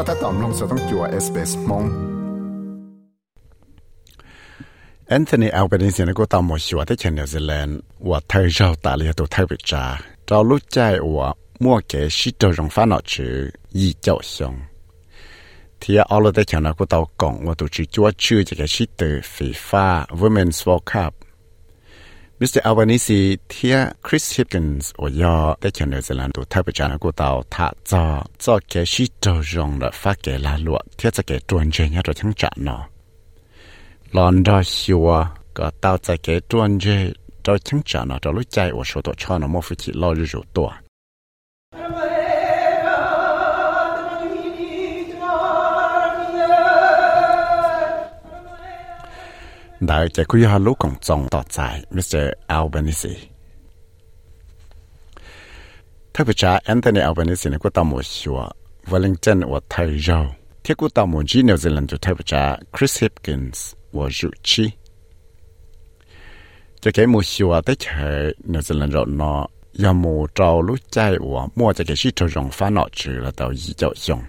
็ถ้าตอมลงสต้องจัวเอสเปสมงแอนโทนีอัลเบนิเซนก็ตอมหมดชัวที่เชนเนลซีแลนว่าเธอเจ้าตาเลียตัวไทยวิจาเรารู้ใจว่ามั่วเก๋ชิดตัวรงฟ้าหนอชื่อยี่เจ้าชงที่เอาลยได้เชนก็ตากล่องว่าตัวชื่อจัวชื่อจะแกชิดตอร์ฟีฟ่าเวมเมนส์วอลคัพ Mr. Albanese thì Chris Hipkins ở do đấy chẳng New Zealand to thay bởi chẳng tao tàu thả cho cho cái shit trâu rong là phát cái là lụa thì sẽ cái tuần chơi nhá rồi chẳng chạm nó lon đó xua có tao sẽ cái tuan je to chang cha no to lu chai ở số to cha no mo, fu chi lo ju to. đại chỉ quy hà lũ cộng trọng tọt trái Mr. Albanese. Thay vì cha, Anthony Albanese này của tàu mùa xua Wellington và Thái Râu. Thế của tàu mùa New Zealand cho thay vì cha, Chris Hipkins và Dụ Chi. Cho cái mùa xua tới chơi New Zealand rồi nó giờ mùa trâu lũ chạy và mua cho cái sĩ trâu rồng phá nọ trừ là tàu dị chậu xông.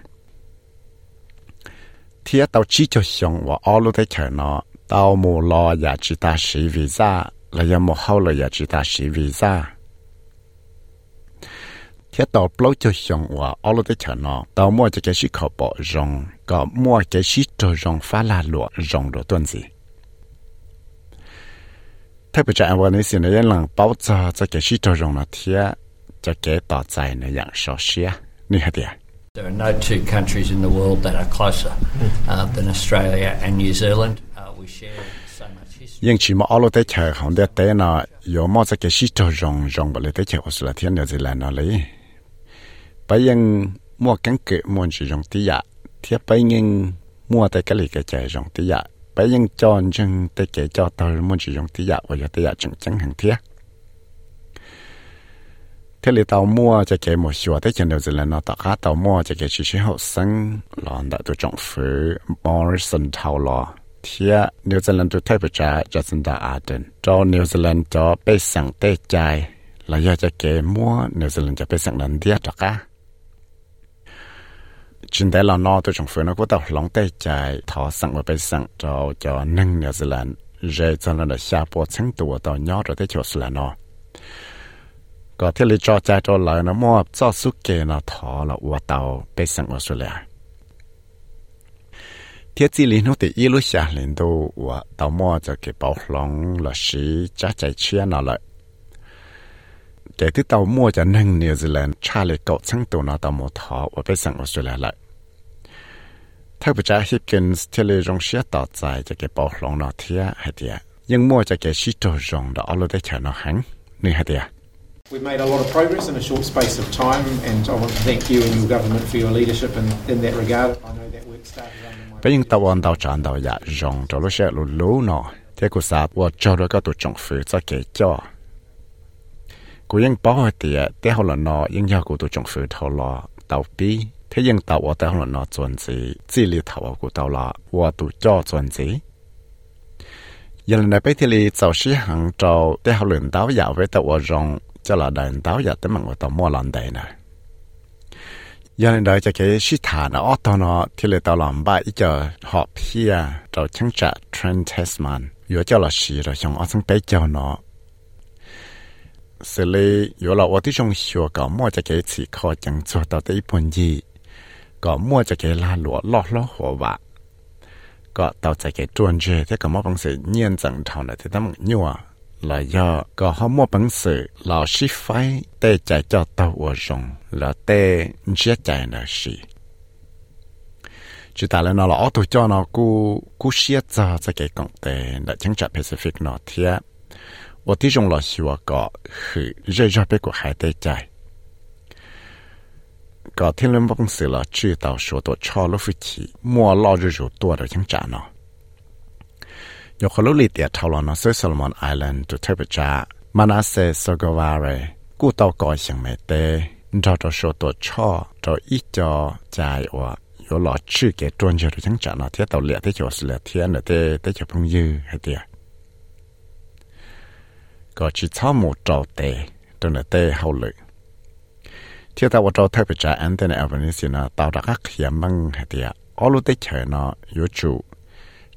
Thế tàu chi chậu xông và ô lũ tới chơi nó tao mù lo ya chỉ ta sĩ visa là ya mù hao là ya chỉ ta sĩ visa thế tao bao cho xong và ở lúc đấy nó tao mua cho cái sĩ khẩu bỏ rong. Có mua cái sĩ cho rong phá la lụa rong đồ tuần gì. Thế bây giờ anh nói xin là lần bao giờ cho cái sĩ cho rong là thế cho cái tao tại này dạng số xia như thế đấy à? There are no two countries in the world that are closer uh, than Australia and New Zealand. ยังชิมาเอาลูกเตะเฉยของเด็กเตะน่ะยอมมอจะเกชิตรองรองบอลเตะเฉยออสเตรเลียนิวซีแลนด์น่ะเลยไปยังมั่วกังเกะมวนชิรองตียะเทียบไปยังมั่วแต่กะลิกะเจรองตียะไปยังจอนจึงเตะเกจอตอมวนชิรองตียะวายเตะจึงจังหังเทียเทเลตาวมัวจะเกมัวชัวแต่เจนเดียวจะนอตะคาตาวมัวจะเกชิชิฮอสังหลอนดะตัวจงฝือมอริสันทาวลอ ที่นิวซีแลนด์ตัวไทยประชาจะสันดาอาเดนจอนิวซีแลนด์จอไปสั่งเตะใจแล้วอยากจะเกมัวนิวซีแลนด์จะไปสั่งนั้นเดียจักะจินแต่เรานอตัวจงฝืนก็ต้องลองเตะใจทอสั่งมาไปสั่งจอจอนึ่งนิวซีแลนด์เรื่อยจนเราชาปวดชั้งตัวต่อยอดเราได้จบสุดแล้วเนาะก็ที่เราจอใจจอเลยนะมั่วจอสุเกนะทอเราวัวเตาไปสั่งมาสุดแล้ว tàu chỉ lúc tàu mua cho cái bảo tàu mua cho tàu mua cái bảo thiệt hay thiệt nhưng mua cho cái đó ở nó hay thiệt made a lot of progress in a short space of time, and I want to thank you and your government for your leadership in, in that regard. I know that work started under bây giờ tàu ăn tàu tràn tàu dạ rong cho lúc sẽ lù lù nọ thế cô sa cho đó cái tổ trọng phụ cho kể cho cô ยัง bảo hỏi đi, thế họ là nọ nhưng giờ cô tổ trọng phụ thầu là tàu bi thế nhưng tàu ở thế họ là nọ chuẩn gì chỉ lý thầu của tàu là và tổ cho chuẩn gì bây thì lý tàu sĩ hàng trâu thế họ luyện tàu dạ với tàu rong cho là đàn táo giờ tới bằng tàu mua lần đây nè giờ này đợi cho cái sĩ thả nó ở nó, thì là tao làm bài cho họ pia cho chứng trả Trent Tasman vừa cho là sĩ rồi xong ở trong bé cho nó. Xử lý vừa là ở ที่ trong sửa có mua cho cái chỉ khó chẳng cho tàu tới bốn gì có mua cho cái la lúa lọ lọ hồ vạ, có tàu cho cái chuẩn chế thế có mua bằng sự nhiên chẳng thảo này thì tấm nhiều 老幺搞好么本事，老是坏，呆在叫大窝中，老呆歇在那是。就到了那老多叫那古古学者在给讲的那清朝，还是那个天，我听中老是我讲，是人家别个还得在。搞天了本事了，知道说多超了不起，么老日就多的清杂呢。 วจอเทปจ่าแอนเทนเอลเบนิสินะตาวดักเขียมังเหตียอลูเตเฉยนะยูจูจาละว่าออตูว่ายูจูกุเชียหังจะจะเต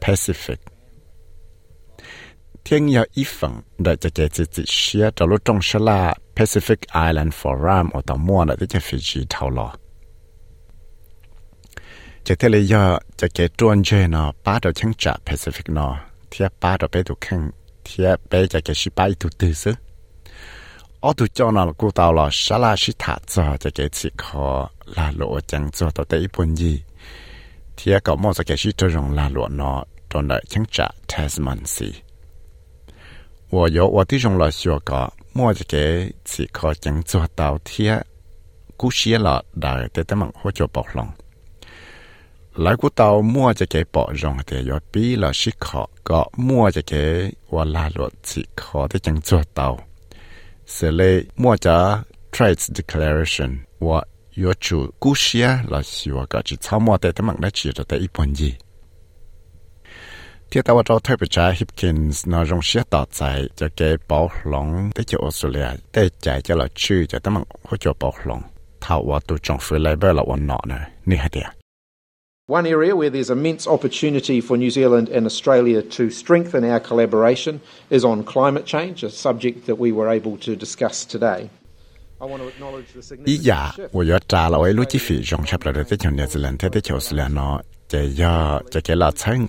Pacific. thiên giờ ít phần đã cho cái chỉ chỉ sẽ cho lúc trong sẽ là Pacific Island Forum ở tàu mua là tới Fiji thầu lò chỉ thế là giờ cho cái nó trả Pacific nó khăn tư ở cho nó cụ tàu sĩ thả cho khó là lộ chẳng cho tàu gì thì có một cái sĩ cho rong là lộ nó trong đợi chứng trả Tasman Sea 我有我的用了学个，莫这个只可将做到贴，古些了来的他们或者暴龙。来古到莫这个保用的要比了是可个莫这个我拉落只可的将做到，是嘞莫着 trades declaration 我 hipkins One area where there's immense opportunity for New Zealand and Australia to strengthen our collaboration is on climate change, a subject that we were able to discuss today. จะออสเตรเลียได้ใจจะละชื่อ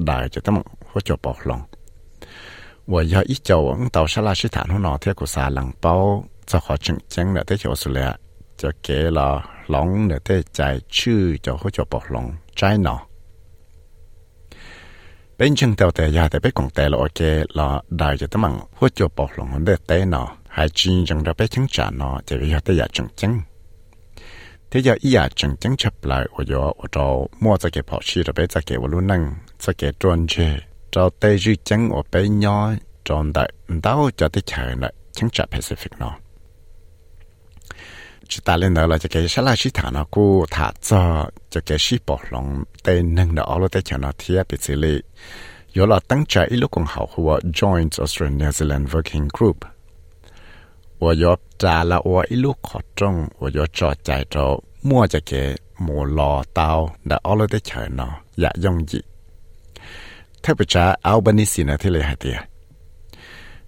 จะต้องหัวจอปอหลงถ้าว่าตัวจงฟื้นเลเบอร์ละวันเนาะนะนี่ฮะเดีย One area where there's immense opportunity for New Zealand and Australia to strengthen our collaboration is on climate change, a subject that we were able เป็นเชิงเต่าแต่ยาแต่เป็นของแต่ละโอเคเราได้จะตั้งหัวจบปอกหลงเด็ดแต่เนาะหายจีนจังเราไปชิงจานเนาะจะยาแต่ยาจังจังที่ยาอียาจังจังฉับไหลโอยโอโจมั่วจะเก็บพอชีเราไปจะเก็บวัลุนั่งจะเก็บจวนเชเราเตยจีจังโอไปย้อยจนได้เดาจะได้เฉยเลยชิงจาแปซิฟิกเนาะ chỉ ta lên đó là cho cái sáu là chỉ thả nó cô thả cho cho cái sĩ bỏ lòng tên nâng đó là tên cho nó thiết bị xử lý yếu là tăng trái lúc còn học của Joint Australian New Zealand Working Group 我要炸了我一路考中，我要做在做，莫这个莫落到那阿拉的钱呢也容易。特别在阿尔巴尼西那里还的，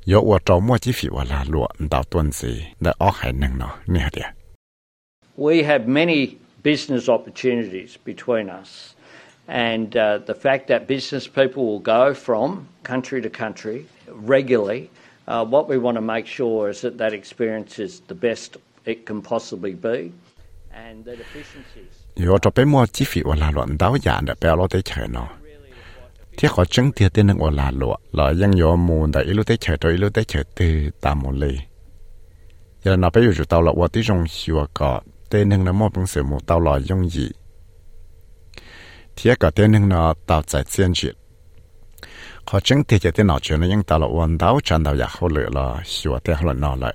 有我做莫几费我拉落到段子，那阿还能呢你还的。we have many business opportunities between us. And uh, the fact that business people will go from country to country regularly, uh, what we want to make sure is that that experience is the best it can possibly be and that efficiencies. Yo to pe mo chi fi wala lo dao ya da pe lo te che no. Ti ko cheng ti te nang wala lo la yang yo mu da ilu te che to ilu te che te ta mo le. Ya na pe yu ju tao lo wa ti jong hi wa ka เตเฉยตือตามหมดเลยยันเราไปอยู่จุดเตาละว่าที่จงชัวก็เต้นงนะมอเป็นเสือมูเตาลอยยงยีเทียก็เต้นงนะเตาใจเจียนจิตขอจังเตียจะเต้นหนอเจนะยังเตาละวันเตาจันเตาอยากเขาเหลือละชัวเต้เขาละนอเลย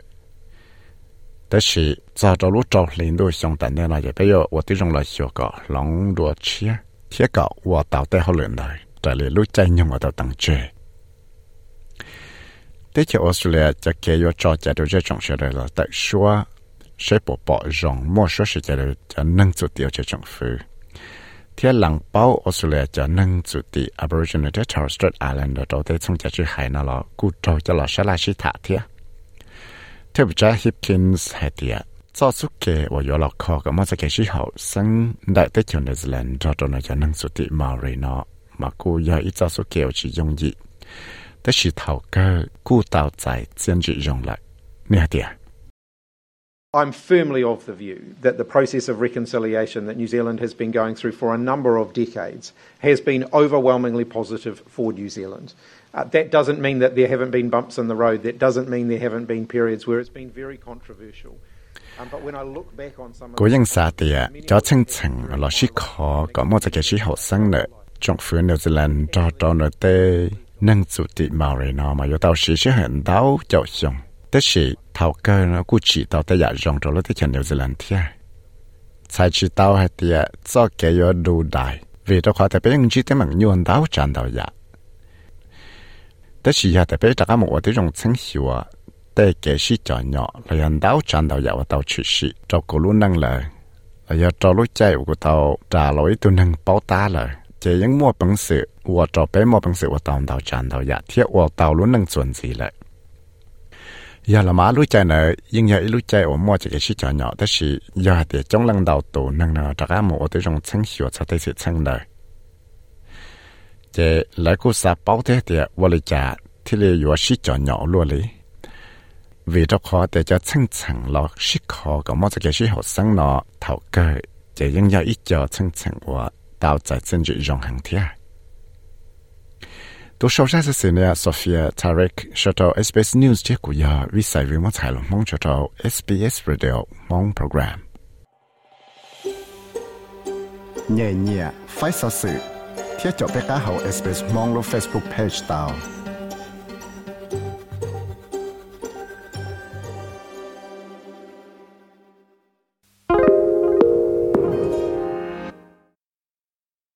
但是照着路照领导相等的那也不要我对中了学个狼多吃，铁搞我到带好人来。tại lì lúc chạy nhung ở đầu tầng chơi. Thế thì Australiaจะเกี่ยวจอจะดูจะจง sẽ bỏ bỏ rộng mua số sẽ cho được cho nâng chủ tiêu cho 政府。天狼包澳大利亚叫能主地 Aboriginal 的 Torres Strait Islander 都得从这去海那了，古州叫了沙拉西塔天。特别在 Hipkins 海地啊，早出给我有了考个么子开始后，生来的就那是人找到那叫能主地 Maori 呢，嘛古要一早出给我去用意，但是头个古道在坚持用来，你看的啊。I'm firmly of the view that the process of reconciliation that New Zealand has been going through for a number of decades has been overwhelmingly positive for New Zealand. Uh, that doesn't mean that there haven't been bumps in the road. That doesn't mean there haven't been periods where it's been very controversial. Um, but when I look back on some of cố yên xa tìa cho chân chừng là sĩ khó có một cái sĩ hậu sinh nữa trong phía New Zealand cho cho nó tê nâng chủ tị màu rồi nó mà yếu tao sĩ sĩ hình đau cho xong thế sĩ thảo cơ nó cũng chỉ tao tới giả rong cho nó tới chân New Zealand thia sai chỉ tao hay tìa cho cái yếu đủ đại vì đó khó thể biết những chỉ tới bằng nhuận đau tràn đầu giả thế sĩ hay thể biết tất cả một cái trong chân hiệu à tế kế sĩ cho nhỏ là hiện đau tràn đầu giả và tao chữ sĩ cho cổ luôn năng lời là do cho lúc chạy của tao trả lỗi tôi nâng báo ta lời chỉ những mua bằng sự và cho bé mua bằng sự và tao tao tràn đầu giả thiết và tao luôn nâng chuẩn gì lời giờ là má lúc chạy này nhưng giờ lúc chạy ở mua chỉ cái sĩ cho nhỏ đó là giờ thì trong lần đầu tổ năng nào cho các một cái trong chân hiệu cho tới sự chân đời. Chỉ lại cô sa báo thế thì vô lý trả thì là có sĩ cho nhỏ luôn đấy vì cho khó để cho chân chân lo sĩ khó có chỉ cái sĩ học sinh nó thảo cơ chỉ nhưng giờ ít cho chân chân của đào tại chân chữ rộng hàng thiệt ตัวชาวชาติเสียเนี่ยโซเฟียทาริกชาวเอสเปซนิวส์เจ้ากุยาวิสัยวิมัติไทยลงมองชาวเอสบีเอสรีเดียมองโปรแกรมเนี่ยเนี่ยไฟสื่อเที่ยวจบไปก้าเฮาเอสเปซมองลงเฟซบุ๊กเพจตาว